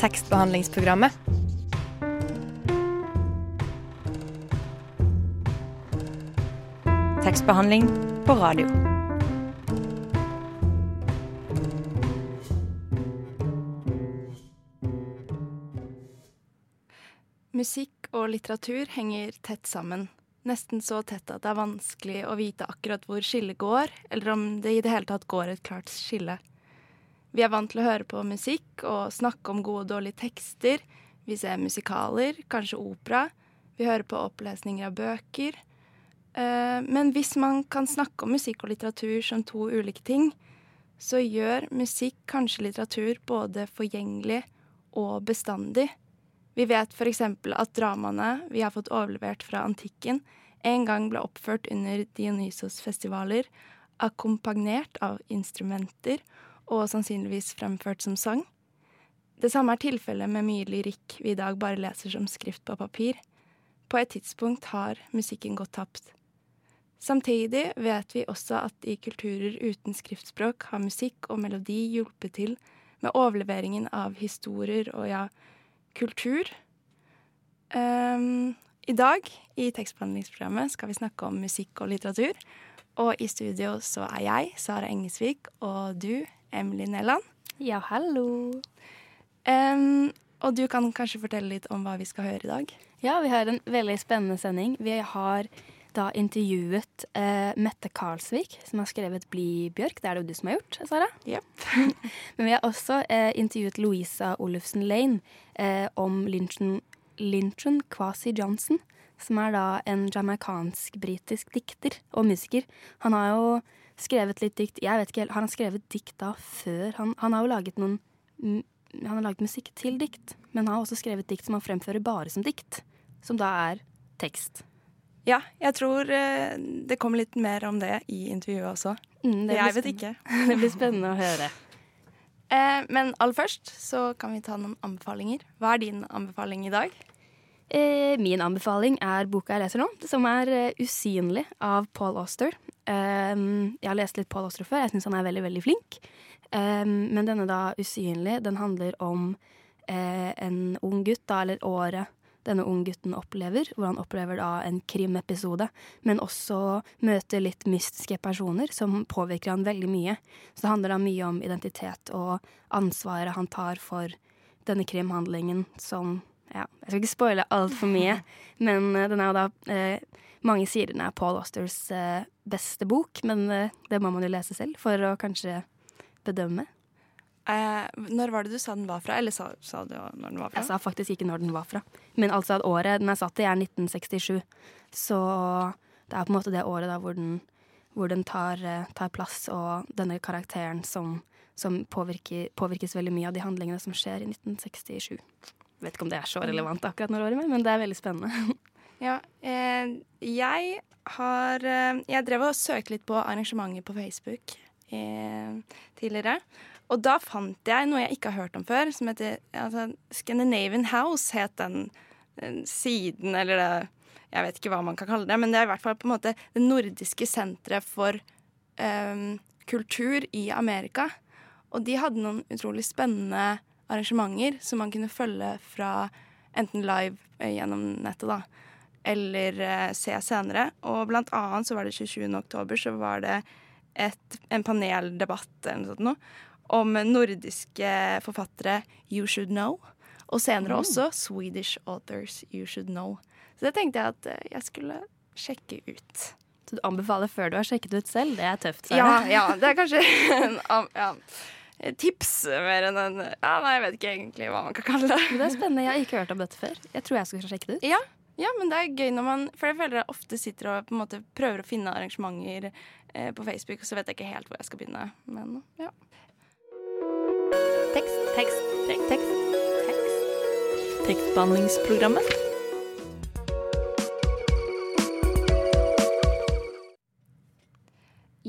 tekstbehandlingsprogrammet. Tekstbehandling på radio. Musikk og litteratur henger tett sammen. Nesten så tett at det er vanskelig å vite akkurat hvor skillet går, eller om det i det hele tatt går et klart skille. Vi er vant til å høre på musikk og snakke om gode og dårlige tekster. Vi ser musikaler, kanskje opera. Vi hører på opplesninger av bøker. Eh, Men hvis man kan snakke om musikk og litteratur som to ulike ting, så gjør musikk kanskje litteratur både forgjengelig og bestandig. Vi vet f.eks. at dramaene vi har fått overlevert fra antikken, en gang ble oppført under Dionysos-festivaler, akkompagnert av instrumenter og sannsynligvis fremført som sang. Det samme er tilfellet med mye lyrikk vi i dag bare leser som skrift på papir. På et tidspunkt har musikken gått tapt. Samtidig vet vi også at i kulturer uten skriftspråk har musikk og melodi hjulpet til med overleveringen av historier og ja, kultur. Um, I dag i tekstbehandlingsprogrammet skal vi snakke om musikk og litteratur. Og i studio så er jeg, Sara Engesvik, og du, Emily Nelland. Ja, hallo. Um, og du kan kanskje fortelle litt om hva vi skal høre i dag? Ja, vi har en veldig spennende sending. Vi har da intervjuet uh, Mette Karlsvik, som har skrevet 'Bli bjørk'. Det er det jo du som har gjort, Sara? Yep. Men vi har også uh, intervjuet Louisa Olufsen Lane uh, om Lynchen, Lynchen Kwasi Johnson, som er da en jamaicansk-britisk dikter og musiker. Han har jo skrevet litt dikt Jeg vet ikke helt, Har han skrevet dikt da før? Han, han har jo laget noen Han har laget musikk til dikt, men han har også skrevet dikt som han fremfører bare som dikt. Som da er tekst. Ja, jeg tror eh, det kommer litt mer om det i intervjuet også. Mm, det jeg vet ikke. Det blir spennende å høre. Eh, men aller først så kan vi ta noen anbefalinger. Hva er din anbefaling i dag? Eh, min anbefaling er boka jeg leser nå, som er uh, 'Usynlig' av Paul Auster. Um, jeg har lest litt Paul Auster før, jeg syns han er veldig, veldig flink. Um, men denne da 'Usynlig' den handler om uh, en ung gutt, da, eller året denne ung gutten opplever, hvor han opplever da en krimepisode, men også møter litt mystiske personer som påvirker han veldig mye. Så det handler da mye om identitet og ansvaret han tar for denne krimhandlingen som ja, Jeg skal ikke spoile altfor mye, men eh, den er jo da eh, Mange sier den er Paul Austers eh, beste bok, men eh, det må man jo lese selv for å kanskje bedømme. Eh, når var det du sa den var fra? Eller sa, sa du når den var fra? Jeg sa faktisk ikke når den var fra, men altså at året den er satt i, er 1967. Så det er på en måte det året da hvor den, hvor den tar, eh, tar plass, og denne karakteren som, som påvirker, påvirkes veldig mye av de handlingene som skjer i 1967. Vet ikke om det er så relevant akkurat når året, men det er veldig spennende. Ja, eh, jeg har eh, Jeg drev og søkte litt på arrangementer på Facebook eh, tidligere. Og da fant jeg noe jeg ikke har hørt om før, som heter altså, Scandinavian House, het den, den siden, eller det Jeg vet ikke hva man kan kalle det, men det er i hvert fall på en måte det nordiske senteret for eh, kultur i Amerika. Og de hadde noen utrolig spennende arrangementer som man kunne følge fra enten live eh, gjennom nettet, da, eller eh, se senere. Og blant annet så var det 27. oktober så var det et, en paneldebatt eller noe sånt noe, om nordiske forfattere you should know. Og senere også Swedish authors you should know. Så det tenkte jeg at eh, jeg skulle sjekke ut. Så du anbefaler før du har sjekket ut selv? Det er tøft. Ja, Sara. ja, det er kanskje en ja, tips mer enn en Ja, nei, jeg vet ikke egentlig hva man kan kalle det. Men det er spennende. Jeg har ikke hørt om dette før. Jeg tror jeg skal sjekke det ut. Ja, ja, men det er gøy når man For jeg føler jeg ofte sitter og på en måte prøver å finne arrangementer eh, på Facebook, og så vet jeg ikke helt hvor jeg skal begynne. Men ja. Tekst, tekst, tekst, tekst. tekst. Tekstbehandlingsprogrammet.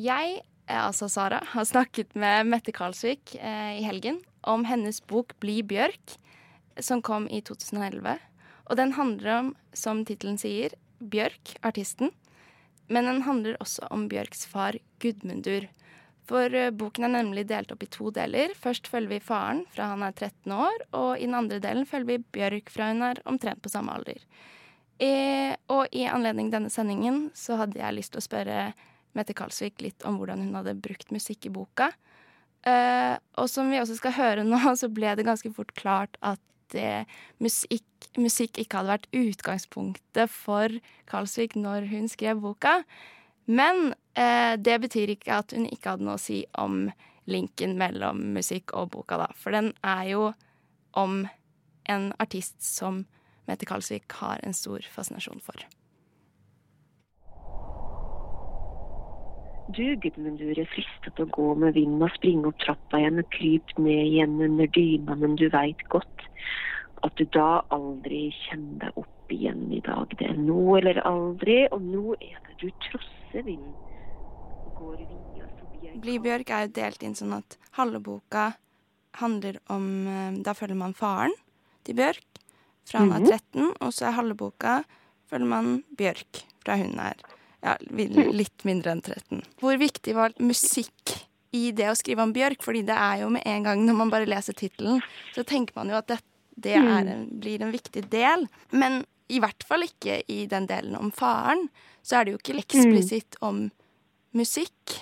Jeg, eh, altså Sara, har snakket med Mette Karlsvik eh, i helgen om hennes bok 'Bli bjørk', som kom i 2011. Og den handler om, som tittelen sier, Bjørk, artisten. Men den handler også om Bjørks far Gudmundur. For eh, boken er nemlig delt opp i to deler. Først følger vi faren fra han er 13 år, og i den andre delen følger vi Bjørk fra hun er omtrent på samme alder. Eh, og i anledning denne sendingen så hadde jeg lyst til å spørre Mette Kalsvik litt om hvordan hun hadde brukt musikk i boka. Uh, og som vi også skal høre nå, så ble det ganske fort klart at det, musikk, musikk ikke hadde vært utgangspunktet for Kalsvik når hun skrev boka. Men uh, det betyr ikke at hun ikke hadde noe å si om linken mellom musikk og boka, da. For den er jo om en artist som Mette Kalsvik har en stor fascinasjon for. Du, Gudmundur, er fristet å gå med vinden og springe opp trappa igjen og krype ned igjen under dyna, men du veit godt at du da aldri kjenner deg opp igjen i dag. Det er nå eller aldri, og nå er det du trosser vinden. og går via forbi Bli Bjørk er jo delt inn sånn at halve boka handler om eh, Da følger man faren til Bjørk fra han er 13, og så er halve boka følger man Bjørk fra hun er ja, litt mindre enn 13. Hvor viktig var musikk i det å skrive om Bjørk? Fordi det er jo med en gang når man bare leser tittelen, så tenker man jo at det, det er en, blir en viktig del. Men i hvert fall ikke i den delen om faren. Så er det jo ikke eksplisitt om musikk.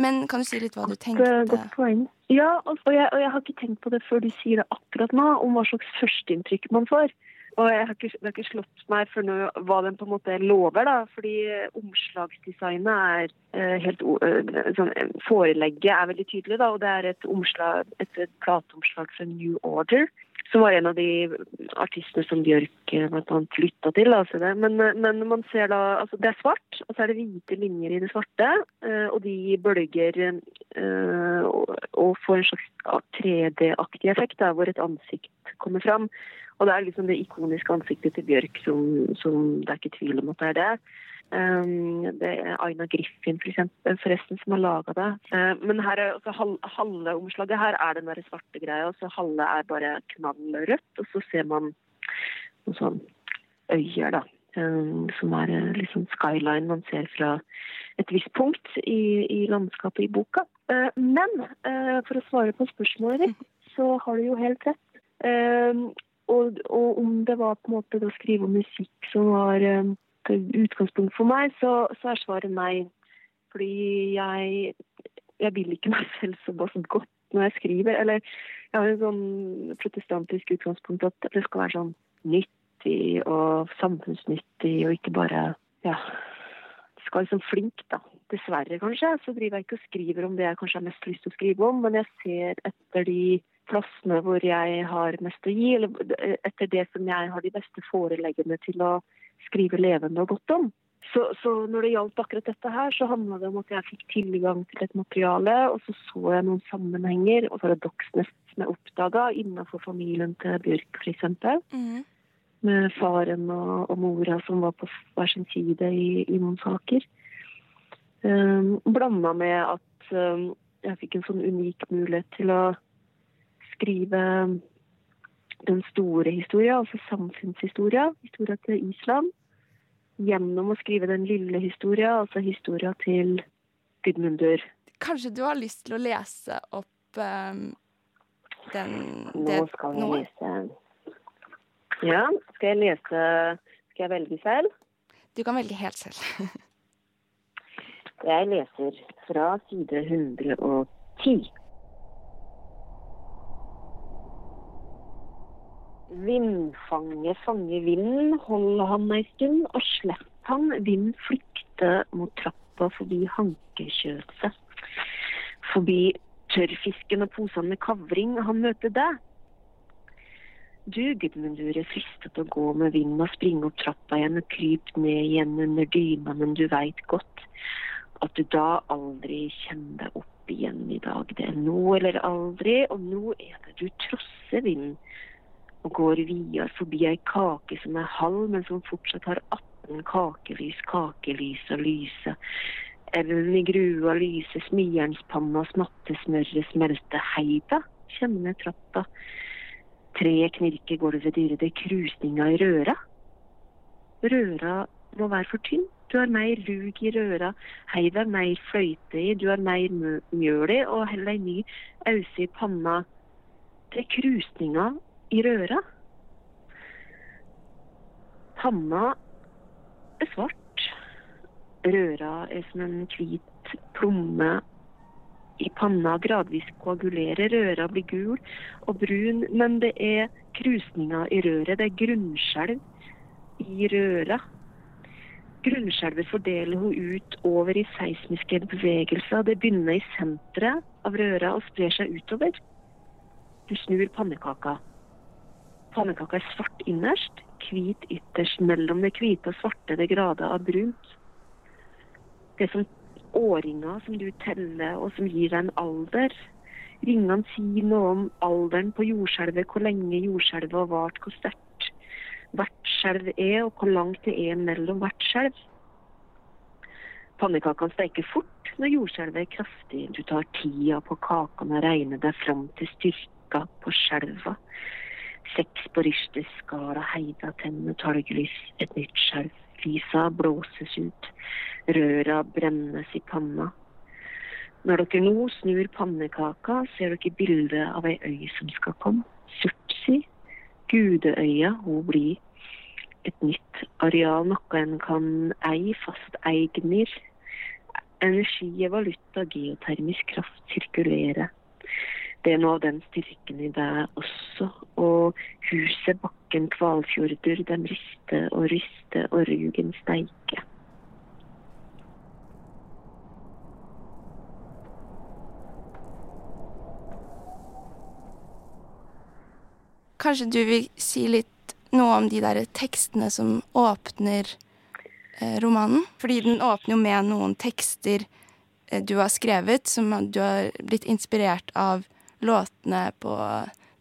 Men kan du si litt hva du tenkte? godt poeng. Ja, og og jeg, og jeg har ikke tenkt på det før du sier det akkurat nå, om hva slags førsteinntrykk man får. Og jeg har ikke, det har ikke slått meg før nå hva den på en måte lover, da. Fordi omslagsdesignet er eh, helt eh, sånn, eh, Forelegget er veldig tydelig, da. Og det er et omslag, et, plateomslag fra New Order. Som var en av de artistene som Bjørk bl.a. lytta til. Altså det. Men, eh, men man ser da Altså, det er svart, og så er det hvite linjer i det svarte. eh, Og de bølger eh, og, får en slags 3D-aktig effekt, der hvor et ansikt kommer fram. Og det er liksom det ikoniske ansiktet til Bjørk som, som det er ikke tvil om at det er det. Um, det er Aina Griffin for eksempel, forresten som har laga det. Uh, men her er, også hal, halve omslaget her er den der svarte greia, og så halve er bare knallrødt. Og så ser man noen sånn øyer, da. Um, som er liksom skyline man ser fra et visst punkt i, i landskapet i boka. Uh, men uh, for å svare på spørsmålet ditt, så har du jo helt rett. Og, og om det var på en måte å skrive om musikk som var um, utgangspunkt for meg, så, så er svaret nei. Fordi jeg, jeg vil ikke meg selv så godt når jeg skriver. Eller jeg har en sånn protestantisk utgangspunkt at det skal være sånn nyttig og samfunnsnyttig, og ikke bare ja, det skal være sånn flink, da. Dessverre, kanskje, så driver jeg ikke og skriver om det jeg kanskje har mest lyst til å skrive om, men jeg ser etter de plassene hvor jeg har mest å gi, eller etter det som jeg har de beste foreleggene til å skrive levende og godt om. Så, så når det gjaldt akkurat dette her, så handla det om at jeg fikk tilgang til et materiale, og så så jeg noen sammenhenger og paradoksene som jeg oppdaga innenfor familien til Bjørk, f.eks. Mm. Med faren og, og mora som var på hver sin side i, i noen saker. Um, Blanda med at um, jeg fikk en sånn unik mulighet til å skrive den store historia, altså samfunnshistoria, historia til Island, gjennom å skrive den lille historia, altså historia til Gudmundur. Kanskje du har lyst til å lese opp um, den Nå skal jeg nå? lese Ja, skal jeg lese Skal jeg velge selv? Du kan velge helt selv. Jeg leser fra side 110. Vindfanget fanger vinden, hold han ei stund, og slipp han, vind flykte mot trappa forbi hankekjøset. Forbi tørrfisken og posene med kavring, han møter deg. Du, Gudmundur, er fristet å gå med vinden og springe opp trappa igjen og krype ned igjen under dyna, men du veit godt at du da aldri kjenner deg opp igjen i dag. Det er nå eller aldri, og nå er det du trosser vinden og går videre forbi ei kake som er halv, men som fortsatt har 18 kakelys, kakelys og lyse. Elden i grua lyser, smijernspanna, smattesmøret smelter. Hei da, kjenner trappa. Treet knirker, gulvet dirrer, det er krusninga i røra. Røra må være for tynn, Du har mer rug i røra, heiv er mer fløyte i, du har mer mjøl i, og heller ei ny ause i panna. Det er krusninga i røra. Panna er svart. Røra er som en hvit plomme i panna. Gradvis koagulerer røra, blir gul og brun, men det er krusninger i røret. Det er grunnskjelv i røra. Grunnskjelvet fordeler hun ut over i seismiske bevegelser. Det begynner i senteret av røra og sprer seg utover. Du snur pannekaka. Pannekaka er svart innerst, hvit ytterst. Mellom det hvite og svarte det grader av brunt. Det er som årringer som du teller, og som gir deg en alder. Ringene sier noe om alderen på jordskjelvet, hvor lenge jordskjelvet har vart, hvor sterkt hvert skjelv er, og hvor langt det er mellom hvert skjelv. Pannekakene steker fort når jordskjelvet er kraftig. Du tar tida på kakene og regner deg fram til styrka på skjelva. Seks på risteskala, heida tenner, talglys, et nytt skjerf. Lisa blåses ut. Røra brennes i panna. Når dere nå snur pannekaka, ser dere bildet av ei øy som skal komme. Surtsi, gudeøya, hun blir et nytt areal, noe en kan eie fast eigner. Energi er valuta, geotermisk kraft sirkulerer. Det er noe av den styrken i deg også. Og huset, bakken, kvalfjorder, dem rister og ryster, og rugen steiker. Kanskje du vil si litt noe om de der tekstene som åpner eh, romanen? Fordi den åpner jo med noen tekster eh, du har skrevet, som du har blitt inspirert av låtene på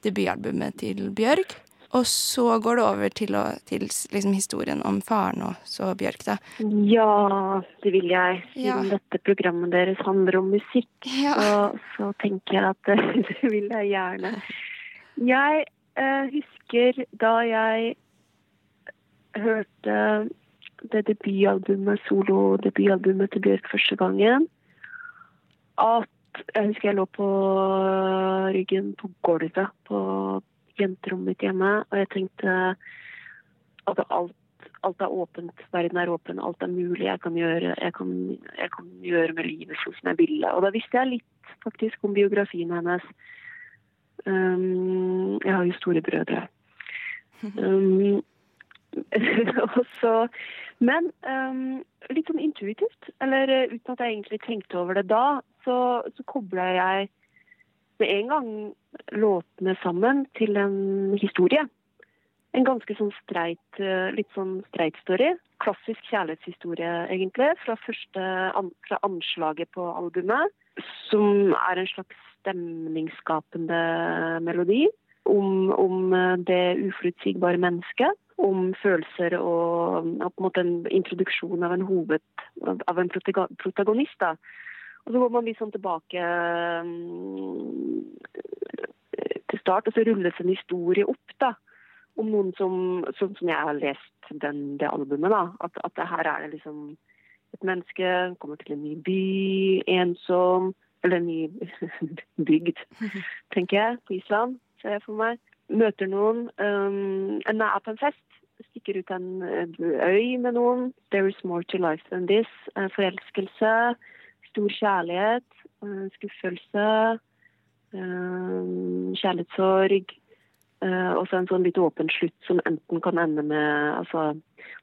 debutalbumet til Bjørg. Og så går det over til, å, til liksom, historien om faren og så Bjørk, da. Ja, det vil jeg. Siden Ja. dette programmet deres handler om musikk, Ja. så, så tenker jeg at det, vil jeg gjerne. Jeg eh, husker da jeg hørte det debutalbumet, solodebutalbumet til Bjørk første gangen, at jeg husker jeg lå på ryggen på gulvet på jenterommet mitt hjemme, og jeg tenkte at alt, alt er åpent, verden er åpen, alt er mulig, jeg kan gjøre, jeg kan, jeg kan gjøre med livet sånn som jeg ville. Og da visste jeg litt faktisk om biografien hennes. Um, jeg har jo store brødre. Um, og så, men um, litt sånn intuitivt, eller uh, uten at jeg egentlig tenkte over det da, så, så kobla jeg med en gang låtene sammen til en historie. En ganske sånn streit, uh, litt sånn streit story. Klassisk kjærlighetshistorie, egentlig, fra første an, fra anslaget på albumet. Som er en slags stemningsskapende melodi om, om uh, det uforutsigbare mennesket om følelser og på en måte en introduksjon av en hoved, av en protagonist. da. Og så går man litt sånn tilbake mm, til start, og så rulles en historie opp da, om noen som, sånn som jeg har lest den, det albumet. da, at, at her er det liksom et menneske kommer til en ny by, ensom, eller en ny bygd, tenker jeg, på Island, ser jeg for meg. Møter noen, um, en er på en fest, stikker ut en eh, øy med noen. There is more to life than this. Eh, Forelskelse, stor kjærlighet, eh, skuffelse, kjærlighetssorg. Og så en sånn litt åpen slutt som enten kan ende med altså,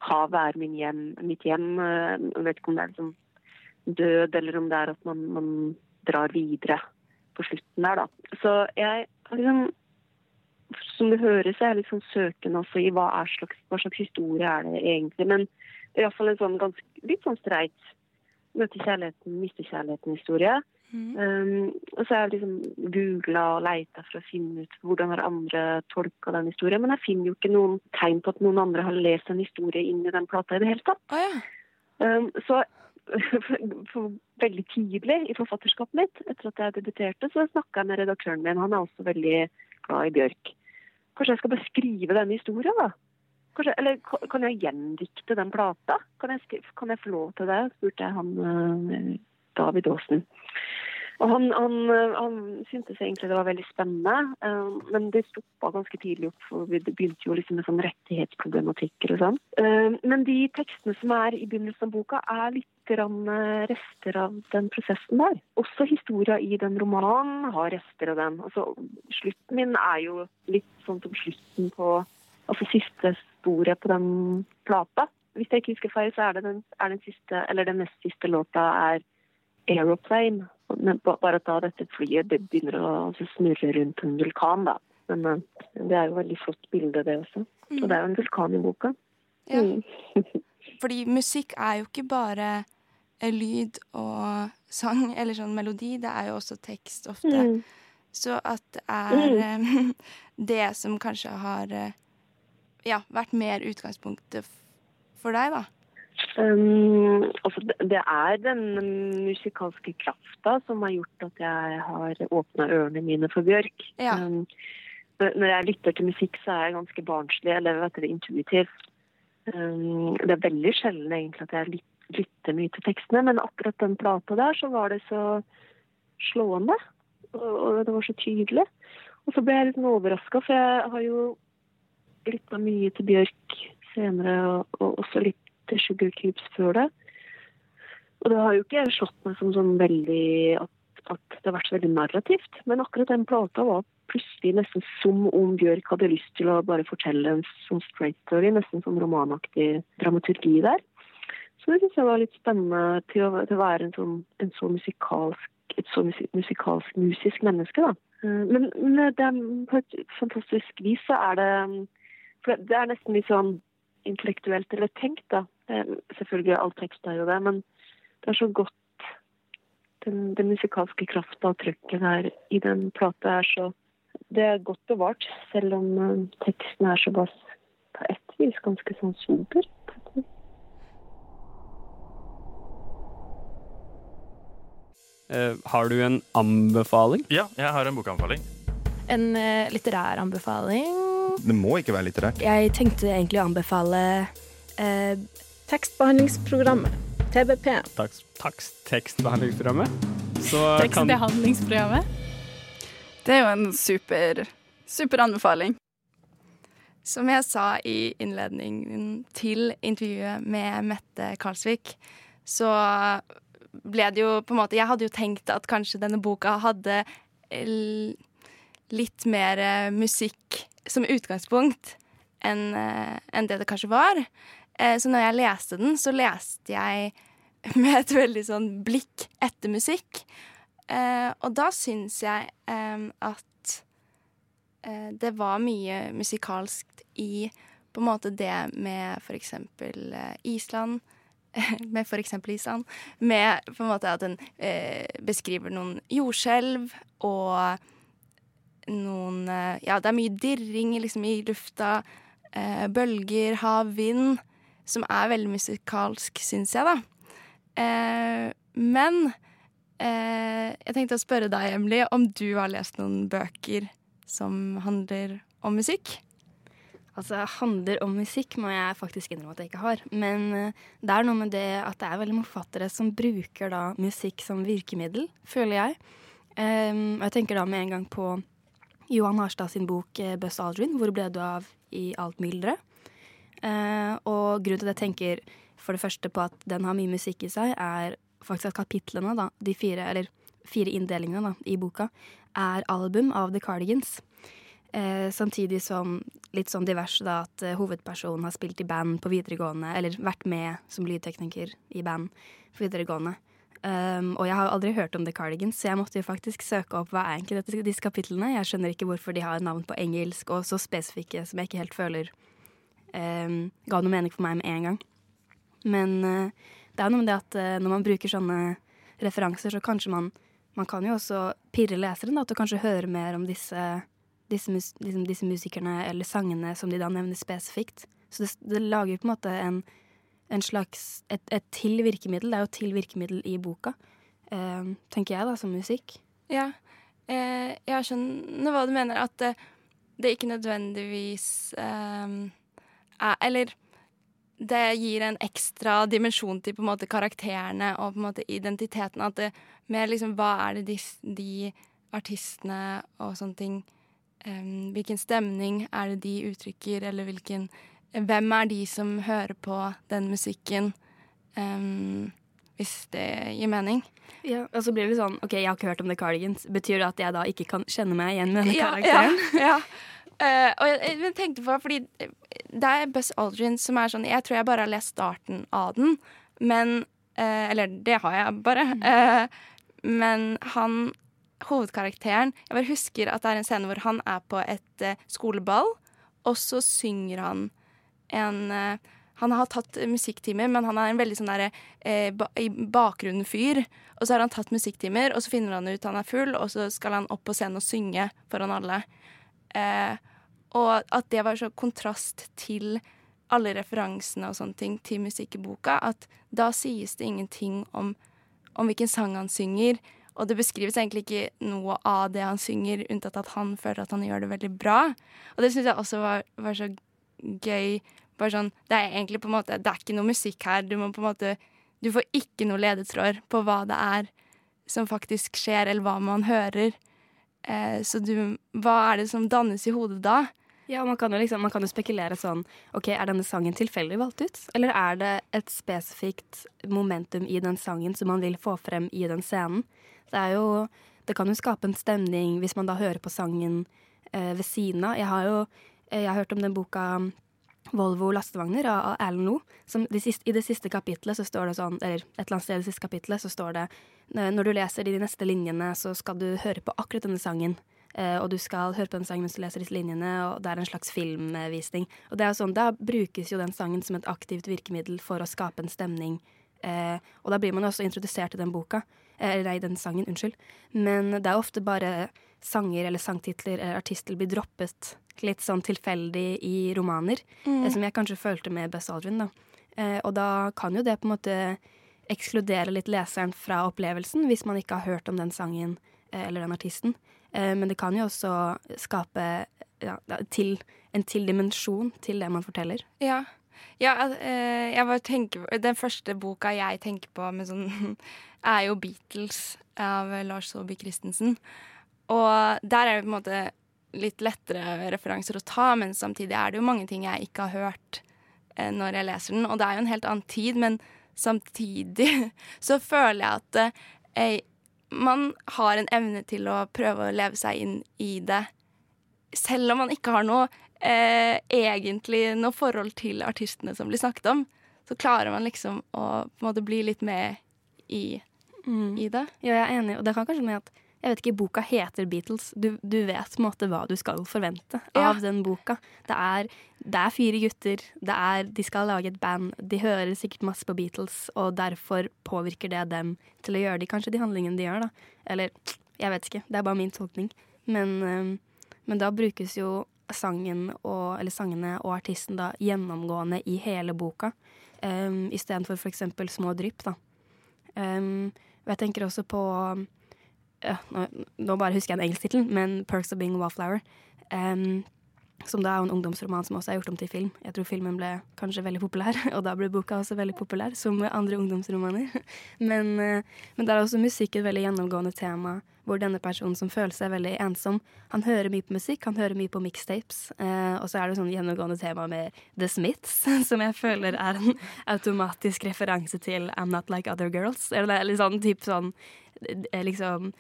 havet er min hjem, mitt hjem. Jeg vet ikke om det er liksom død, eller om det er at man, man drar videre på slutten der, da. Så jeg har liksom som det høres, er jeg litt sånn søkende også i hva, slags, hva slags historie er det egentlig. Men iallfall en sånn ganske, litt sånn streit møte kjærligheten, miste kjærligheten-historie. Um, og så har jeg liksom googla og leita for å finne ut hvordan har andre tolka den historien. Men jeg finner jo ikke noen tegn på at noen andre har lest en historie inn i den plata i det hele tatt. Oh, ja. Um, så for veldig tidlig i forfatterskapet mitt, etter at jeg debuterte, så snakka jeg med redaktøren min. Han er også veldig glad i Bjørk. Kanskje jeg skal bare skrive denne historien, da? Kanskje, eller kan jeg gjendikte den plata? Kan jeg, kan jeg få lov til det? spurte jeg han eh, David Aasen. Og han, han, han syntes egentlig det var veldig spennende, eh, men det stoppa ganske tidlig opp, for det begynte jo liksom med sånn rettighetsproblematikker og sånn. Men de tekstene som er i begynnelsen av boka, er litt eh, rester av den prosessen der. Også historia i den romanen har rester av den. Altså, slutten min er jo litt sånn som slutten på Altså siste sporet på den plata. Hvis jeg ikke husker feil, så er det den, er den siste, eller den nest siste låta er 'Aeroplane'. Men bare at da dette flyet det begynner å altså, snurre rundt en vulkan, da. Men eh, det er jo et veldig flott bilde, det også. Og det er jo en vulkan i boka. Ja. Mm. Fordi musikk er jo ikke bare eh, lyd og sang eller sånn melodi, det er jo også tekst ofte. Mm. Så at det er mm. det som kanskje har eh, ja, vært mer utgangspunktet for deg, da. Um, altså det, er den musikalske krafta som har gjort at jeg har åpna ørene mine for Bjørk. Ja. Um, når når jeg lytter til musikk, så er jeg ganske barnslig, eller vet du, intuitiv. Um, det er veldig sjelden egentlig at jeg lytter mye til tekstene, men akkurat den plata der, så var det så slående. Og, og det var så tydelig. Og så ble jeg litt overraska, for jeg har jo lytta mye til Bjørk senere, og, og også litt til Sugar Cubes før det. Og det har jo ikke slått meg som sånn veldig at, at det har vært så veldig narrativt. Men akkurat den plata var plutselig nesten som om Bjørk hadde lyst til å bare fortelle en sånn straight story, nesten som romanaktig dramaturgi der. Så det syns jeg var litt spennende til å, til å være en, sånn, en så musikalsk, et så musikalsk, musisk menneske, da. Eh, Men, men det på et fantastisk vis så er det For det er nesten litt sånn intellektuelt eller tenkt, da. Eh, Selvfølgelig, all tekst er jo det, men det er så godt Den, den musikalske krafta og trykket der i den plata er så Det er godt bevart, selv om eh, teksten er såpass på ett vis ganske sånn sober. Uh, har du en anbefaling? Ja, jeg har en bokanbefaling. En uh, litterær anbefaling. Det må ikke være litterært. Jeg tenkte egentlig å anbefale eh, Tekstbehandlingsprogrammet. TBP. Takst, takst, tekstbehandlingsprogrammet. Så Tekstbehandlingsprogrammet. Det er jo en super, super anbefaling. Som jeg sa i innledningen til intervjuet med Mette Karlsvik, så ble det jo på en måte Jeg hadde jo tenkt at kanskje denne boka hadde litt mer eh, musikk som utgangspunkt enn eh, enn det det kanskje var. Eh, Så når jeg leste den, så leste jeg med et veldig sånn blikk etter musikk. Eh, Og da syns jeg at eh, det var mye musikalskt i på en måte det med eh, Island. med eksempel Island. Med på en måte at den beskriver noen jordskjelv og noen Ja, det er mye dirring liksom i lufta. Bølger, hav, vind. Som er veldig musikalsk, syns jeg, da. Eh, men eh, jeg tenkte å spørre deg, Emily, om du har lest noen bøker som handler om musikk? Altså, handler om musikk, må jeg faktisk innrømme at jeg ikke har. Men eh, det er noe med det at det er veldig mange forfattere som bruker da musikk som virkemiddel, føler jeg. Um, og jeg tenker da med en gang på Johan Harstad sin bok eh, 'Buzz Aldrin', 'Hvor ble du av i alt mylderet'? Eh, og grunnen til at jeg tenker for det første på at den har mye musikk i seg, er faktisk at kapitlene, da, de fire, eller fire inndelingene da, i boka, er album av The Cardigans. Eh, samtidig som litt sånn divers da, at eh, hovedpersonen har spilt i band på videregående, eller vært med som lydtekniker i band på videregående. Um, og jeg har aldri hørt om The Cardigans, så jeg måtte jo faktisk søke opp hva er egentlig disse kapitlene. Jeg skjønner ikke hvorfor de har navn på engelsk og så spesifikke som jeg ikke helt føler um, ga noe mening for meg med en gang. Men eh, det er noe med det at eh, når man bruker sånne referanser, så kanskje man Man kan jo også pirre leseren da, til å kanskje høre mer om disse disse, mus liksom disse musikerne eller sangene som de da nevner spesifikt. Så det, det lager på en måte en, en slags et, et til virkemiddel. Det er jo til virkemiddel i boka, eh, tenker jeg da, som musikk. Ja, jeg skjønner hva du mener. At det, ikke nødvendigvis er Eller det gir en ekstra dimensjon til på en måte karakterene og på en måte identiteten. At det mer liksom Hva er det de, de artistene og sånne ting um, Hvilken stemning er det de uttrykker, eller hvilken Hvem er de som hører på den musikken? Um, hvis det gir mening. Ja, Og så blir det sånn OK, jeg har ikke hørt om The Cardigans. Betyr det at jeg da ikke kan kjenne meg igjen med denne karakteren? Ja, ja. Uh, og jeg, jeg, tenkte på Fordi det er Buzz Aldrin som er sånn Jeg tror jeg bare har lest starten av den, men uh, Eller det har jeg bare. Uh, men han Hovedkarakteren Jeg bare husker at det er en scene hvor han er på et skoleball, og så synger han en han har tatt musikktimer, men han er en veldig sånn derre eh, ba, bakgrunnen-fyr. Og så har han tatt musikktimer, og så finner han ut han er full, og så skal han opp på scenen og synge foran alle. Eh, og at det var så kontrast til alle referansene og sånne ting til musikk i boka, at da sies det ingenting om, om hvilken sang han synger. Og det beskrives egentlig ikke noe av det han synger, unntatt at han føler at han gjør det veldig bra. Og det syns jeg også var, var så gøy bare sånn, Det er egentlig på en måte, det er ikke noe musikk her. Du må på en måte, du får ikke noe ledetråd på hva det er som faktisk skjer, eller hva man hører. Eh, så du, hva er det som dannes i hodet da? Ja, man kan, jo liksom, man kan jo spekulere sånn OK, er denne sangen tilfeldig valgt ut? Eller er det et spesifikt momentum i den sangen som man vil få frem i den scenen? Det er jo Det kan jo skape en stemning hvis man da hører på sangen eh, ved siden av. Jeg har jo eh, jeg har hørt om den boka Volvo lastevogner av Alan Loe. De siste, I det siste kapitlet så står det sånn, eller et eller annet sted i det siste kapitlet så står det når du leser de neste linjene, så skal du høre på akkurat denne sangen. Eh, og du skal høre på den sangen mens du leser disse linjene, og det er en slags filmvisning. Og det er sånn, Da brukes jo den sangen som et aktivt virkemiddel for å skape en stemning. Eh, og da blir man også introdusert til den boka. Eller nei, den sangen, unnskyld. Men det er ofte bare sanger eller sangtitler eller artister blir droppet litt sånn tilfeldig i romaner, mm. som jeg kanskje følte med Buzz Aldrin. da. Eh, og da kan jo det på en måte ekskludere litt leseren fra opplevelsen, hvis man ikke har hørt om den sangen eh, eller den artisten. Eh, men det kan jo også skape ja, til, en til dimensjon til det man forteller. Ja. Ja, eh, jeg bare tenker Den første boka jeg tenker på med sånn er jo 'Beatles' av Lars Saabye Christensen. Og der er det på en måte litt lettere referanser å ta, men samtidig er det jo mange ting jeg ikke har hørt eh, når jeg leser den. Og det er jo en helt annen tid, men samtidig så føler jeg at eh, man har en evne til å prøve å leve seg inn i det, selv om man ikke har noe eh, egentlig noe forhold til artistene som blir snakket om. Så klarer man liksom å måte bli litt med i, mm. i det. Ja, jeg er enig, og det kan kanskje med at jeg vet ikke, Boka heter Beatles. Du, du vet på en måte hva du skal forvente ja. av den boka. Det er, det er, fire gutter, det er, de skal lage et band. De hører sikkert masse på Beatles, og derfor påvirker det dem til å gjøre de, kanskje de handlingene de gjør. da. Eller jeg vet ikke, det er bare min tolkning. Men, um, men da brukes jo sangen og, eller sangene og artisten da gjennomgående i hele boka, um, istedenfor f.eks. små drypp. da. Um, og jeg tenker også på ja, nå, nå, bare husker jeg den engelsk tittel, men 'Perks of Being a Wallflower'. Um, som da er en ungdomsroman som også er gjort om til film. Jeg tror filmen ble kanskje veldig populær, og da ble boka også veldig populær, som andre ungdomsromaner. Men, uh, men der er også musikk et veldig gjennomgående tema, hvor denne personen som føler seg veldig ensom, han hører mye på musikk, han hører mye på mixtapes, Eh, og så er det sånn gjennomgående tema med The Smiths, som jeg føler er en automatisk referanse til I'm Not Like Other Girls. Eller er litt sånn type sånn liksom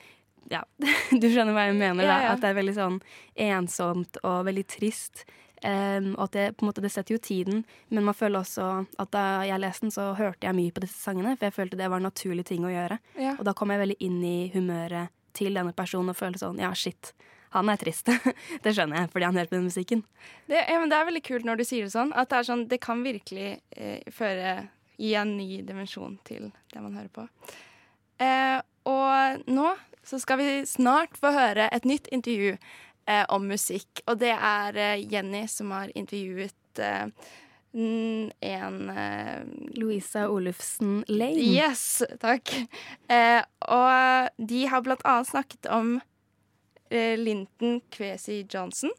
ja, du skjønner hva jeg mener. Da. At det er veldig sånn ensomt og veldig trist. Um, og at det på en måte det setter jo tiden, men man føler også at da jeg leste den, så hørte jeg mye på disse sangene, for jeg følte det var en naturlig ting å gjøre. Ja. Og da kom jeg veldig inn i humøret til denne personen og følte sånn ja, shit. Han er trist. det skjønner jeg, fordi han hører på den musikken. Det, ja, det, er veldig kult når du sier det sånn. At det, sånn, det kan virkelig eh, føre Gi en ny dimensjon til det man hører på. Eh, og nå så skal vi snart få høre et nytt intervju eh, om musikk. Og det er eh, Jenny som har intervjuet eh, en eh, Louisa Olufsen Lane. Yes, takk. Eh, og de har blant annet snakket om Linton Kwesi Johnson.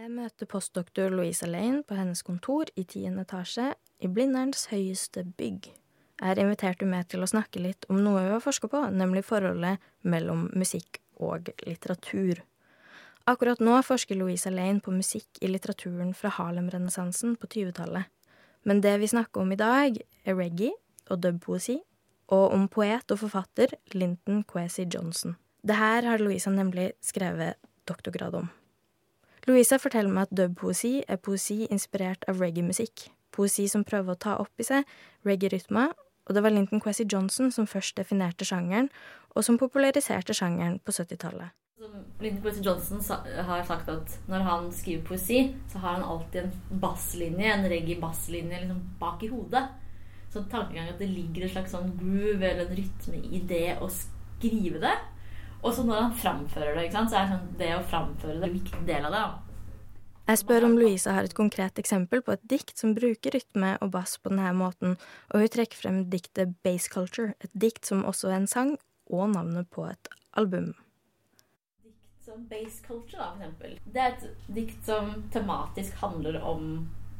Jeg møter postdoktor Louisa Lane på hennes kontor i tiende etasje i Blinderens høyeste bygg. Jeg inviterte invitert meg til å snakke litt om noe vi har forska på, nemlig forholdet mellom musikk og litteratur. Akkurat nå forsker Louisa Lane på musikk i litteraturen fra Harlem-renessansen på 20-tallet. Men det vi snakker om i dag, er reggae og dubpoesi, og om poet og forfatter Linton Kwesi Johnson. Det her har Louisa nemlig skrevet doktorgrad om. Louisa forteller meg at dubpoesi er poesi inspirert av reggae-musikk. Poesi som prøver å ta opp i seg reggae-rytmer, og det var Linton Quessy Johnson som først definerte sjangeren, og som populariserte sjangeren på 70-tallet. Linton Quessy Johnson har sagt at når han skriver poesi, så har han alltid en basslinje, en reggae-basslinje liksom bak i hodet. Så tankegang at det ligger en slags sånn groove eller en rytme i det å skrive det. Og så når han framfører det, så er sånn, det å framføre det en viktig del av det. Jeg spør om Louisa har et konkret eksempel på et dikt som bruker rytme og bass på denne måten, og hun trekker frem diktet Base Culture, et dikt som også er en sang, og navnet på et album. Dikt som Base Culture, da, for eksempel. Det er et dikt som tematisk handler om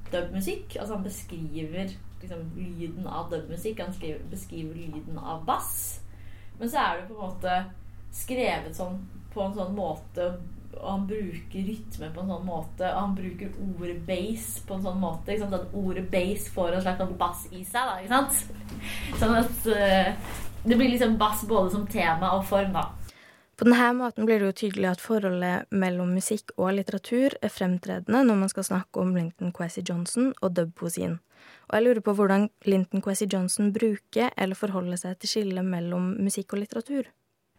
dubmusikk. Altså han beskriver liksom, lyden av dubmusikk, han skriver, beskriver lyden av bass. Men så er det på en måte skrevet sånn på en sånn måte og han bruker rytme på en sånn måte, og han bruker ordet base på en sånn måte. Ikke sant? At ordet base får en slags sånn bass i seg. Da, ikke sant? Sånn at uh, det blir liksom bass både som tema og form, da. På denne måten blir det jo tydelig at forholdet mellom musikk og litteratur er fremtredende når man skal snakke om Linton Quessy Johnson og dubpoesien. Og jeg lurer på hvordan Linton Quessy Johnson bruker eller forholder seg til skillet mellom musikk og litteratur.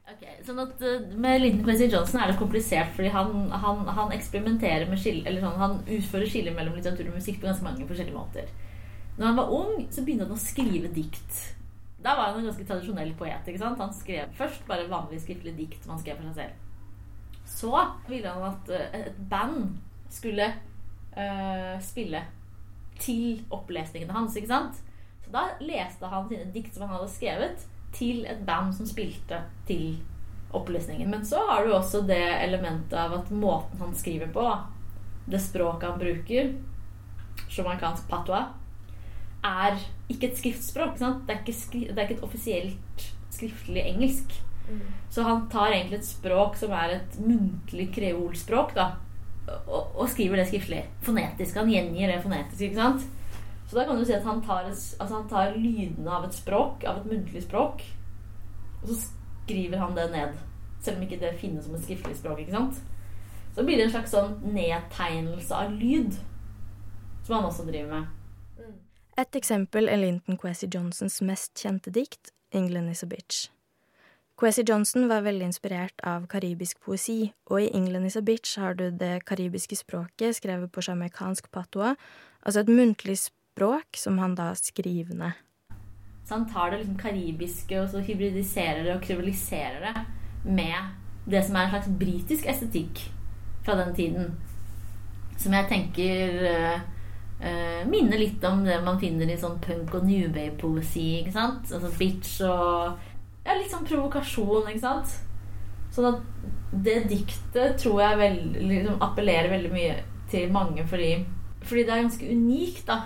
Ok, sånn at uh, Med Linton Quincy Johnson er det komplisert, fordi han, han, han eksperimenterer med skille, eller sånn, han utfører skiller mellom litteratur og musikk på ganske mange forskjellige måter. Når han var ung, så begynte han å skrive dikt. Da var han en ganske tradisjonell poet. ikke sant? Han skrev først bare vanlig skriftlig dikt som han skrev for seg selv. Så ville han at uh, et band skulle øh, spille til opplesningene hans. ikke sant? Så da leste han sine dikt som han hadde skrevet til et band som spilte til opplesningen. Men så har du også det elementet av at måten han skriver på, det språket han bruker, jamaicansk patwa, er ikke et skriftspråk. Det er ikke, det er ikke et offisielt skriftlig engelsk. Mm. Så han tar egentlig et språk som er et muntlig kreolspråk, da, og, og, skriver det skriftlig. Fonetisk. Han gjengir det fonetisk. ikke sant? Så da kan du si at han tar, altså han tar lydene av et språk, av et muntlig språk, og så skriver han det ned. Selv om ikke det finnes som et skriftlig språk. ikke sant? Så blir det en slags sånn nedtegnelse av lyd, som han også driver med. Mm. Et eksempel er Linton Kwesi Johnsons mest kjente dikt, 'England is a bitch'. Kwesi Johnson var veldig inspirert av karibisk poesi, og i 'England is a bitch' har du det karibiske språket skrevet på sjamaikansk patois, altså et muntlig språk språk som han da skriver ned. Så han tar det liksom karibiske og så hybridiserer det og krivaliserer det med det som er en slags britisk estetikk fra den tiden. Som jeg tenker uh, minner litt om det man finner i sånn punk og new poesi ikke sant? Altså bitch og ja, litt sånn provokasjon, ikke sant? Sånn at det diktet tror jeg veld, liksom appellerer veldig mye til mange fordi, fordi det er ganske unikt, da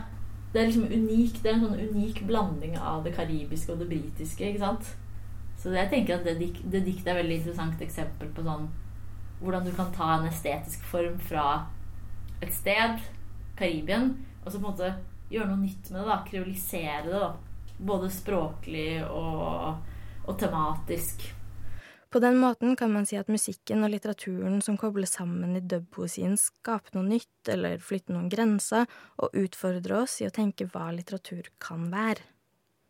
det er liksom unik, det er en sånn unik blanding av det karibiske og det britiske. ikke sant? Så jeg tenker at det, det diktet er et veldig interessant eksempel på sånn hvordan du kan ta en estetisk form fra et sted, Karibien, og så på en måte gjøre noe nytt med det. da, Kreolisere det. da, Både språklig og, og tematisk. På den måten kan man si at musikken og litteraturen som kobles sammen i dubpoesien, skaper noe nytt, eller flytter noen grenser, og utfordrer oss i å tenke hva litteratur kan være.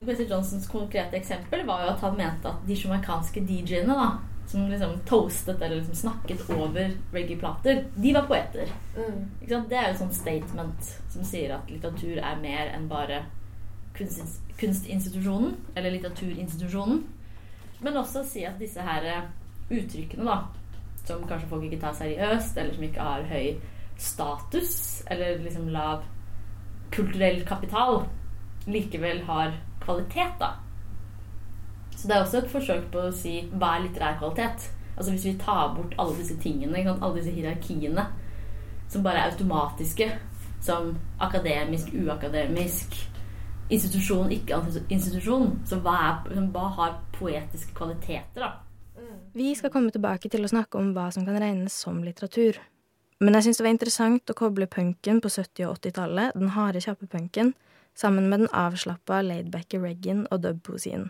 Bessie Johnsons konkrete eksempel var jo at han mente at de jamaicanske DJ-ene, da, som liksom toastet eller liksom snakket over reggae-plater, de var poeter. Mm. Det er jo et sånt statement som sier at litteratur er mer enn bare kunstinstitusjonen, eller litteraturinstitusjonen. Men også si at disse her eh, uttrykkene, da, som kanskje folk ikke tar seriøst, eller som ikke har høy status, eller liksom lav kulturell kapital, likevel har kvalitet, da. Så det er også et forsøk på å si hva er litterær kvalitet? Altså Hvis vi tar bort alle disse tingene, alle disse hierarkiene, som bare er automatiske. Som akademisk, uakademisk, institusjon, ikke institusjon. Så hva, er, hva har poetiske kvaliteter, da? Vi skal komme tilbake til å snakke om hva som kan regnes som litteratur. Men jeg syns det var interessant å koble punken på 70- og 80-tallet, den harde, kjappe punken, sammen med den avslappa, laidbacke reggaen og dub-poesien.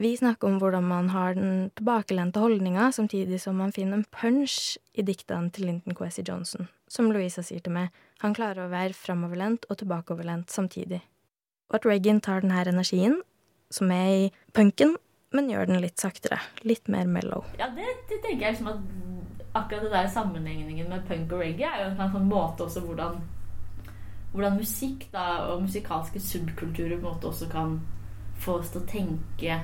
Vi snakker om hvordan man har den tilbakelente holdninga, samtidig som man finner en punch i diktene til Linton Quessy Johnson. Som Louisa sier til meg, han klarer å være framoverlent og tilbakeoverlent samtidig. Og at Reagan tar denne energien, som er i punken, men gjør den litt saktere. Litt mer mellow. Ja, det, det tenker jeg liksom at akkurat det der sammenligningen med punk og reggae er jo en sånn måte også hvordan hvordan musikk da, og musikalske subkulturer på en måte også kan få oss til å tenke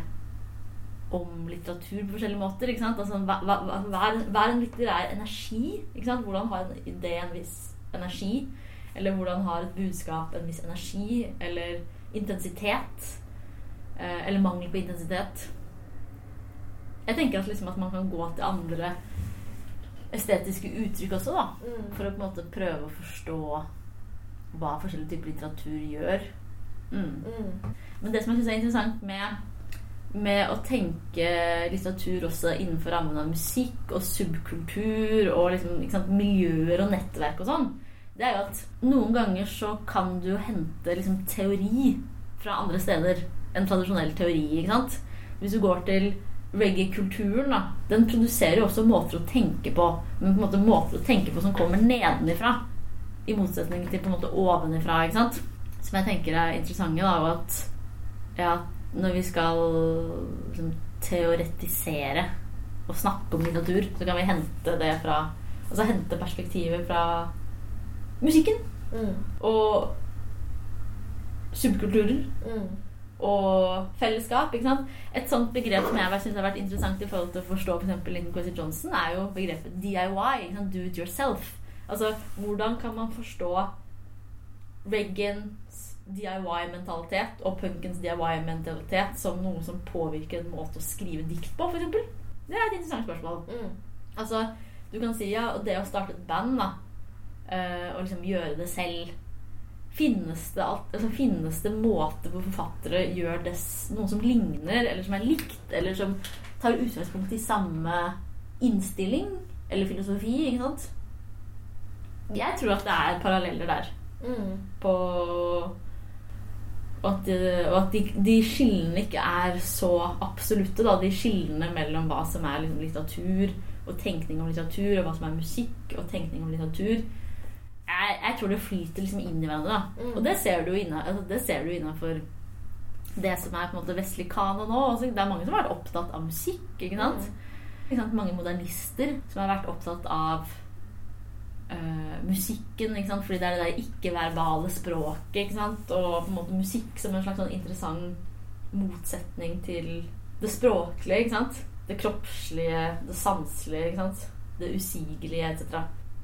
om litteratur på forskjellige måter. ikke sant? Altså, hva, hva, hva, er, er, en litterær energi? ikke sant? Hvordan har en idé en viss energi? Eller hvordan har et budskap en viss energi? Eller intensitet? Eh, eller mangel på intensitet? Jeg tenker at, liksom, at man kan gå til andre estetiske uttrykk også, da. Mm. For å på en måte prøve å forstå hva forskjellige typer litteratur gjør. Mm. Mm. Men det som jeg syns er interessant med med å tenke litteratur også innenfor rammen av musikk og subkultur og liksom, sant, miljøer og nettverk og sånn, det er jo at noen ganger så kan du hente liksom, teori fra andre steder enn tradisjonell teori. ikke sant? Hvis du går til reggae-kulturen, da, den produserer jo også måter å tenke på, men på en måte måter å tenke på som kommer nedenifra. I motsetning til på en måte ovenifra, ikke sant? Som jeg tenker er interessante, da, og at ja, når vi skal liksom, teoretisere og snakke om litteratur, så kan vi hente det fra Altså hente perspektivet fra musikken. Mm. Og subkulturer. Mm. Og fellesskap. ikke sant? Et sånt begrep som jeg synes har vært interessant i forhold til å forstå for Lincoln Quincy Johnson, er jo begrepet DIY. Do it yourself. Altså, hvordan kan man forstå Reagans DIY-mentalitet og punkens DIY-mentalitet som noe som påvirker en måte å skrive dikt på, f.eks.? Det er et interessant spørsmål. Mm. Altså, du kan si ja, det å starte et band, da, uh, og liksom gjøre det selv Finnes det, altså, finnes det måter hvor forfattere gjør det, noe som ligner, eller som er likt, eller som tar utgangspunkt i samme innstilling eller filosofi? ikke sant? Jeg tror at det er paralleller der. Mm. På og at, og at de, de, skillene ikke er så absolutte. Da. De skillene mellom hva som er liksom, litteratur og tenkning om litteratur, og hva som er musikk og tenkning om litteratur. Jeg, jeg tror det flyter liksom inn i hverandre. Mm. Og det ser du jo innafor det som er på en måte vestlig kanon nå. Også, det er mange som har vært opptatt av musikk. Ikke sant? Mm. Ikke sant? Mange modernister som har vært opptatt av uh, musikken, fordi det er det der ikke-verbale språket. Og på en måte musikk som en slags sånn interessant motsetning til det språklige. Det kroppslige, det sanselige, det usigelige etc.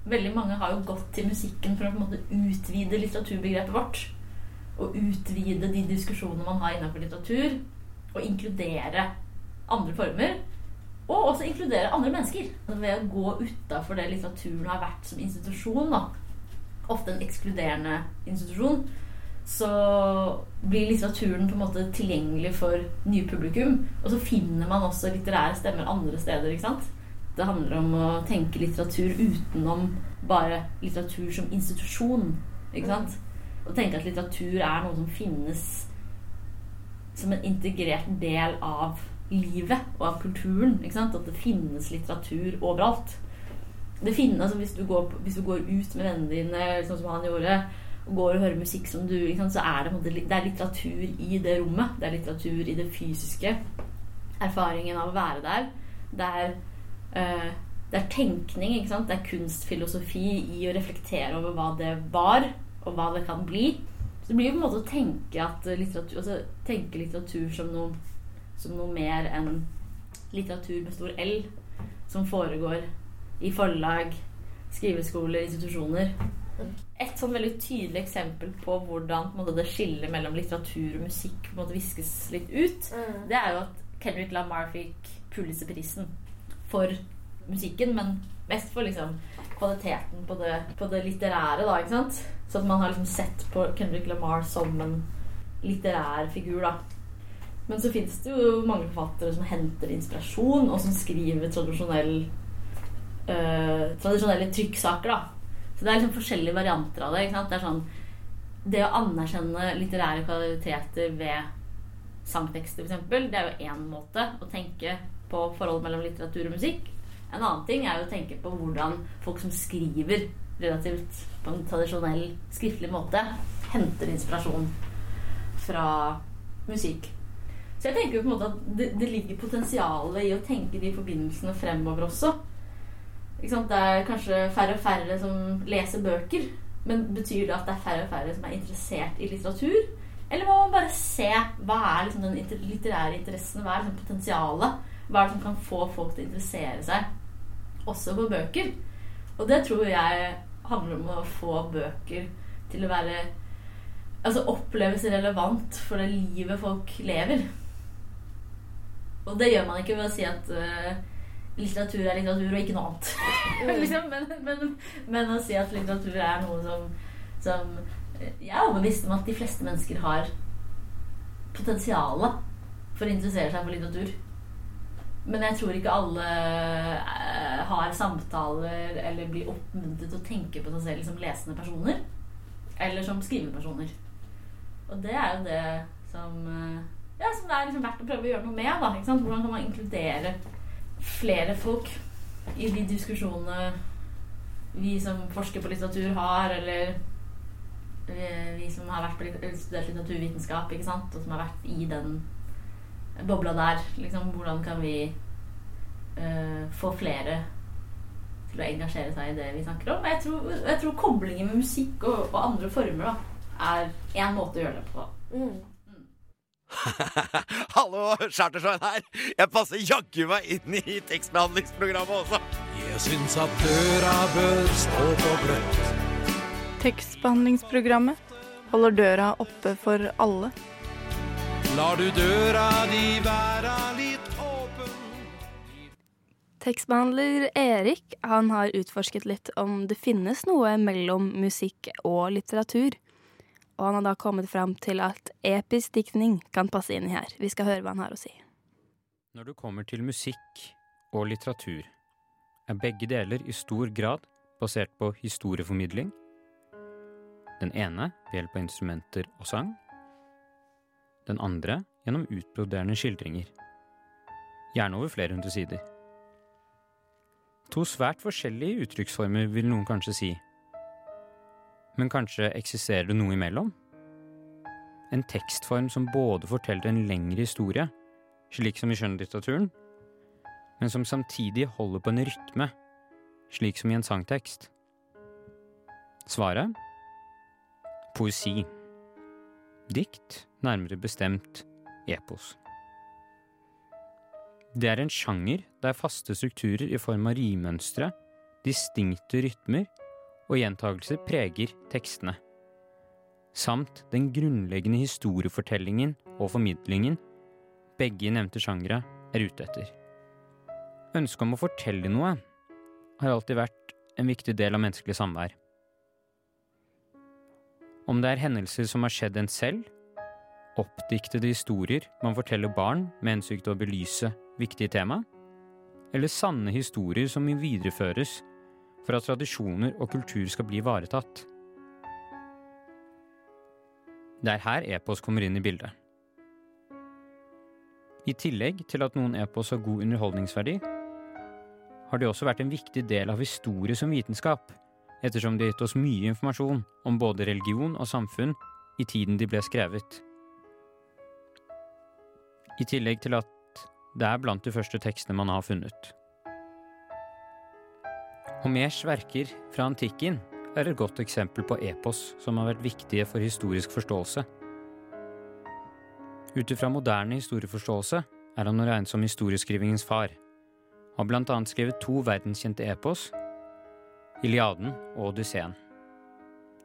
Veldig mange har jo gått til musikken for å på en måte utvide litteraturbegrepet vårt. Og utvide de diskusjonene man har innenfor litteratur. Og inkludere andre former. Og også inkludere andre mennesker. Ved å gå utafor det litteraturen har vært som institusjon, da, ofte en ekskluderende institusjon, så blir litteraturen på en måte tilgjengelig for nye publikum. Og så finner man også litterære stemmer andre steder. ikke sant? Det handler om å tenke litteratur utenom bare litteratur som institusjon. Ikke sant? Og tenke at litteratur er noe som finnes som en integrert del av livet og av kulturen. At det finnes litteratur overalt. Det finnes, altså hvis, du går, hvis, du går, ut med vennene dine, sånn som han gjorde, og går og hører musikk som du Så er det, det er litteratur i det rommet. Det er litteratur i det fysiske. Erfaringen av å være der. Det er, uh, det er tenkning. Det er kunstfilosofi i å reflektere over hva det var, og hva det kan bli. Så det blir jo på en måte å tenke, litteratur, altså, tenke litteratur som noe som noe mer enn litteratur med stor L, som foregår i forlag, skriveskoler, institusjoner. Et sånn veldig tydelig eksempel på hvordan på måte, det skillet mellom litteratur og musikk på en måte viskes litt ut, mm. det er jo at Kendrick Lamar fikk Pulitzerprisen for musikken, men mest for liksom kvaliteten på det, på det litterære, da, ikke sant? Så at man har liksom sett på Kendrick Lamar som en litterær figur, da. Men så fins det jo mange forfattere som henter inspirasjon, og som skriver tradisjonell øh, tradisjonelle trykksaker, da. Så det er liksom forskjellige varianter av det. ikke sant? Det er sånn Det å anerkjenne litterære kvaliteter ved sangtekster, f.eks., det er jo én måte å tenke på forholdet mellom litteratur og musikk. En annen ting er jo å tenke på hvordan folk som skriver relativt på en tradisjonell skriftlig måte, henter inspirasjon fra musikk. Så jeg tenker jo på en måte at det, det ligger potensial i å tenke de forbindelsene fremover også. Det er kanskje færre og færre som leser bøker. Men betyr det at det er færre og færre som er interessert i litteratur? Eller må man bare se hva er liksom den litterære interessen? Hva er liksom potensialet? Hva er det som kan få folk til å interessere seg også på bøker? Og det tror jeg handler om å få bøker til å være Altså oppleves relevant for det livet folk lever. Og det gjør man ikke ved å si at uh, litteratur er litteratur og ikke noe annet. liksom, men, men, men, å si at litteratur er noe som, som Jeg er overbevist om at de fleste mennesker har potensialet for å interessere seg for litteratur. Men jeg tror ikke alle uh, har samtaler eller blir oppmuntret til å tenke på seg selv som lesende personer. Eller som skrivepersoner. Og det er jo det som, uh, ja, som det er liksom verdt å prøve å gjøre noe med. Da, Hvordan kan man inkludere flere folk i de diskusjonene vi som forsker på litteratur, har, eller vi som har vært på studert litteraturvitenskap, ikke sant? og som har vært i den bobla der. Liksom, hvordan kan vi uh, få flere til å engasjere seg i det vi snakker om? Jeg tror, jeg tror koblingen med musikk og, og andre former da, er én måte å gjøre det på. Mm. Hallo, Chartersveien her. Jeg passer jaggu meg inn i tekstbehandlingsprogrammet også. Jeg syns at døra bør stå på gløtt. Tekstbehandlingsprogrammet holder døra oppe for alle. Lar du døra di være litt åpen Tekstbehandler Erik han har utforsket litt om det finnes noe mellom musikk og litteratur og han har da kommet fram til at episk diktning kan passe inn i her. Vi skal høre hva han har å si. Når du kommer til musikk og litteratur, er begge deler i stor grad basert på historieformidling. Den ene ved hjelp av instrumenter og sang. Den andre gjennom utbroderende skildringer. Gjerne over flere hundre sider. To svært forskjellige uttrykksformer, vil noen kanskje si. Men kanskje eksisterer det noe imellom? En tekstform som både forteller en lengre historie, slik som i skjønnlitteraturen, men som samtidig holder på en rytme, slik som i en sangtekst. Svaret? Poesi. Dikt, nærmere bestemt epos. Det er en sjanger der faste strukturer i form av rimønstre, distinkte rytmer og gjentagelser preger tekstene. Samt den grunnleggende historiefortellingen og formidlingen begge nevnte sjangre er ute etter. Ønsket om å fortelle noe har alltid vært en viktig del av menneskelig samvær. Om det er hendelser som har skjedd en selv, oppdiktede historier man forteller barn med hensikt til å belyse viktige tema, eller sanne historier som videreføres for at tradisjoner og kultur skal bli ivaretatt. Det er her epos kommer inn i bildet. I tillegg til at noen epos har god underholdningsverdi, har de også vært en viktig del av historie som vitenskap, ettersom de har gitt oss mye informasjon om både religion og samfunn i tiden de ble skrevet. I tillegg til at det er blant de første tekstene man har funnet. Homers verker fra antikken er et godt eksempel på epos som har vært viktige for historisk forståelse. Ut ifra moderne historieforståelse er han å regne som historieskrivingens far. Har blant annet skrevet to verdenskjente epos, Iliaden og Odysseen,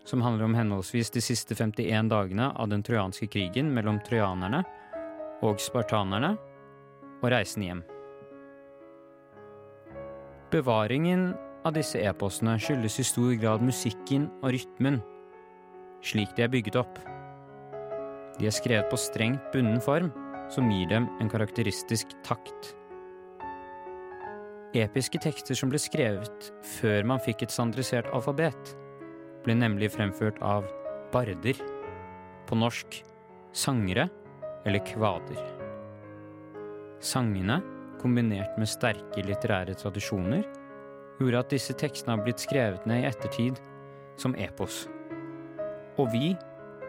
som handler om henholdsvis de siste 51 dagene av den trojanske krigen mellom trojanerne og spartanerne, og reisen hjem. Bevaringen av disse e-postene skyldes i stor grad musikken og rytmen, slik de er bygget opp. De er skrevet på strengt bunden form, som gir dem en karakteristisk takt. Episke tekster som ble skrevet før man fikk et standardisert alfabet, ble nemlig fremført av barder, på norsk sangere eller kvader. Sangene, kombinert med sterke litterære tradisjoner, gjorde at disse tekstene har blitt skrevet ned i ettertid som epos. Og vi,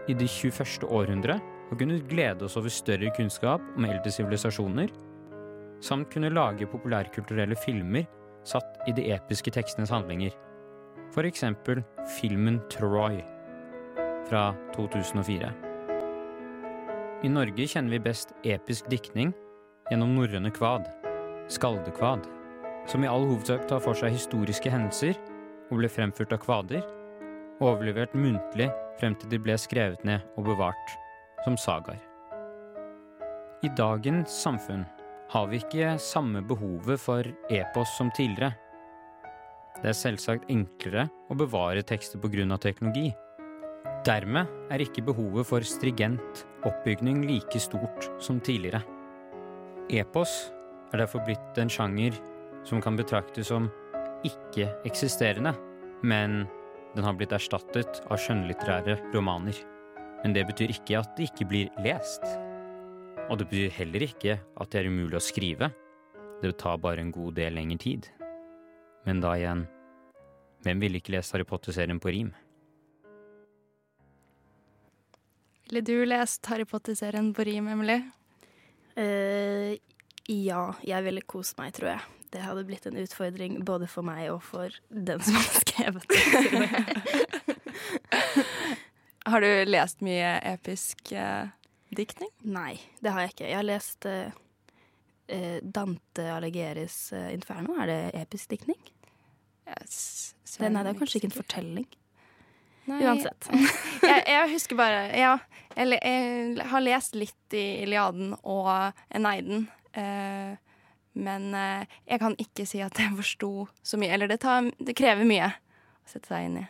i det 21. århundre, har kunnet glede oss over større kunnskap om eldre sivilisasjoner, samt kunne lage populærkulturelle filmer satt i de episke tekstenes handlinger. For eksempel filmen Troy fra 2004. I Norge kjenner vi best episk diktning gjennom norrøne kvad, skaldekvad, som i all hovedsak tar for seg historiske hendelser og ble fremført av kvader, overlevert muntlig frem til de ble skrevet ned og bevart som sagaer. I dagens samfunn har vi ikke samme behovet for epos som tidligere. Det er selvsagt enklere å bevare tekster pga. teknologi. Dermed er ikke behovet for strigent oppbygning like stort som tidligere. Epos er derfor blitt en sjanger som kan betraktes som ikke-eksisterende, men den har blitt erstattet av skjønnlitterære romaner. Men det betyr ikke at det ikke blir lest. Og det betyr heller ikke at det er umulig å skrive. Det tar bare en god del lengre tid. Men da igjen, hvem ville ikke lest Harry Potter-serien på rim? Ville du lest Harry Potter-serien på rim, Emily? Uh, ja, jeg ville kost meg, tror jeg. Det hadde blitt en utfordring både for meg og for den som har skrevet det. Har du lest mye episk eh, diktning? Nei, det har jeg ikke. Jeg har lest eh, eh, Dante Allegheris eh, Inferno. Er det episk diktning? det, nei, det er kanskje ikke en fortelling. Nei, Uansett. jeg, jeg husker bare Ja, jeg, jeg har lest litt i Iliaden og Eneiden. Eh, men eh, jeg kan ikke si at jeg forsto så mye. Eller det, tar, det krever mye å sette seg inn i.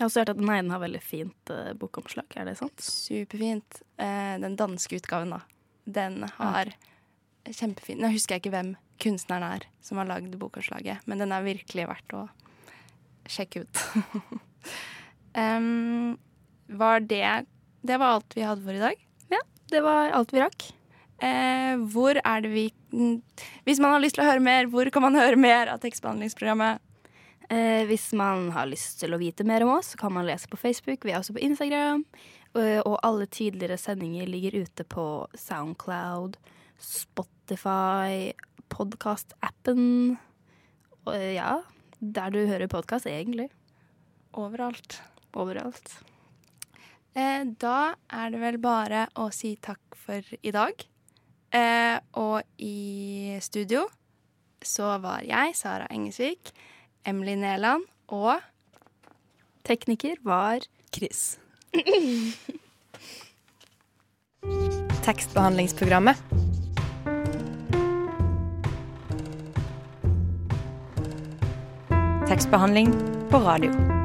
Jeg har også hørt at Neiden har veldig fint uh, bokomslag. Er det sant? Superfint. Eh, den danske utgaven, da. Den har ja. kjempefin Nå husker jeg ikke hvem kunstneren er som har lagd bokomslaget, men den er virkelig verdt å sjekke ut. um, var det Det var alt vi hadde for i dag? Ja, det var alt vi rakk. Eh, hvor er det vi Hvis man har lyst til å høre mer, hvor kan man høre mer av tekstbehandlingsprogrammet? Eh, hvis man har lyst til å vite mer om oss, så kan man lese på Facebook. Vi er også på Instagram. Og, og alle tidligere sendinger ligger ute på Soundcloud, Spotify, podkast-appen. Ja, der du hører podkast, egentlig. Overalt. Overalt. Eh, da er det vel bare å si takk for i dag. Eh, og i studio så var jeg, Sara Engesvik, Emily Neland og Tekniker var Chris. Tekstbehandlingsprogrammet. Tekstbehandling på radio.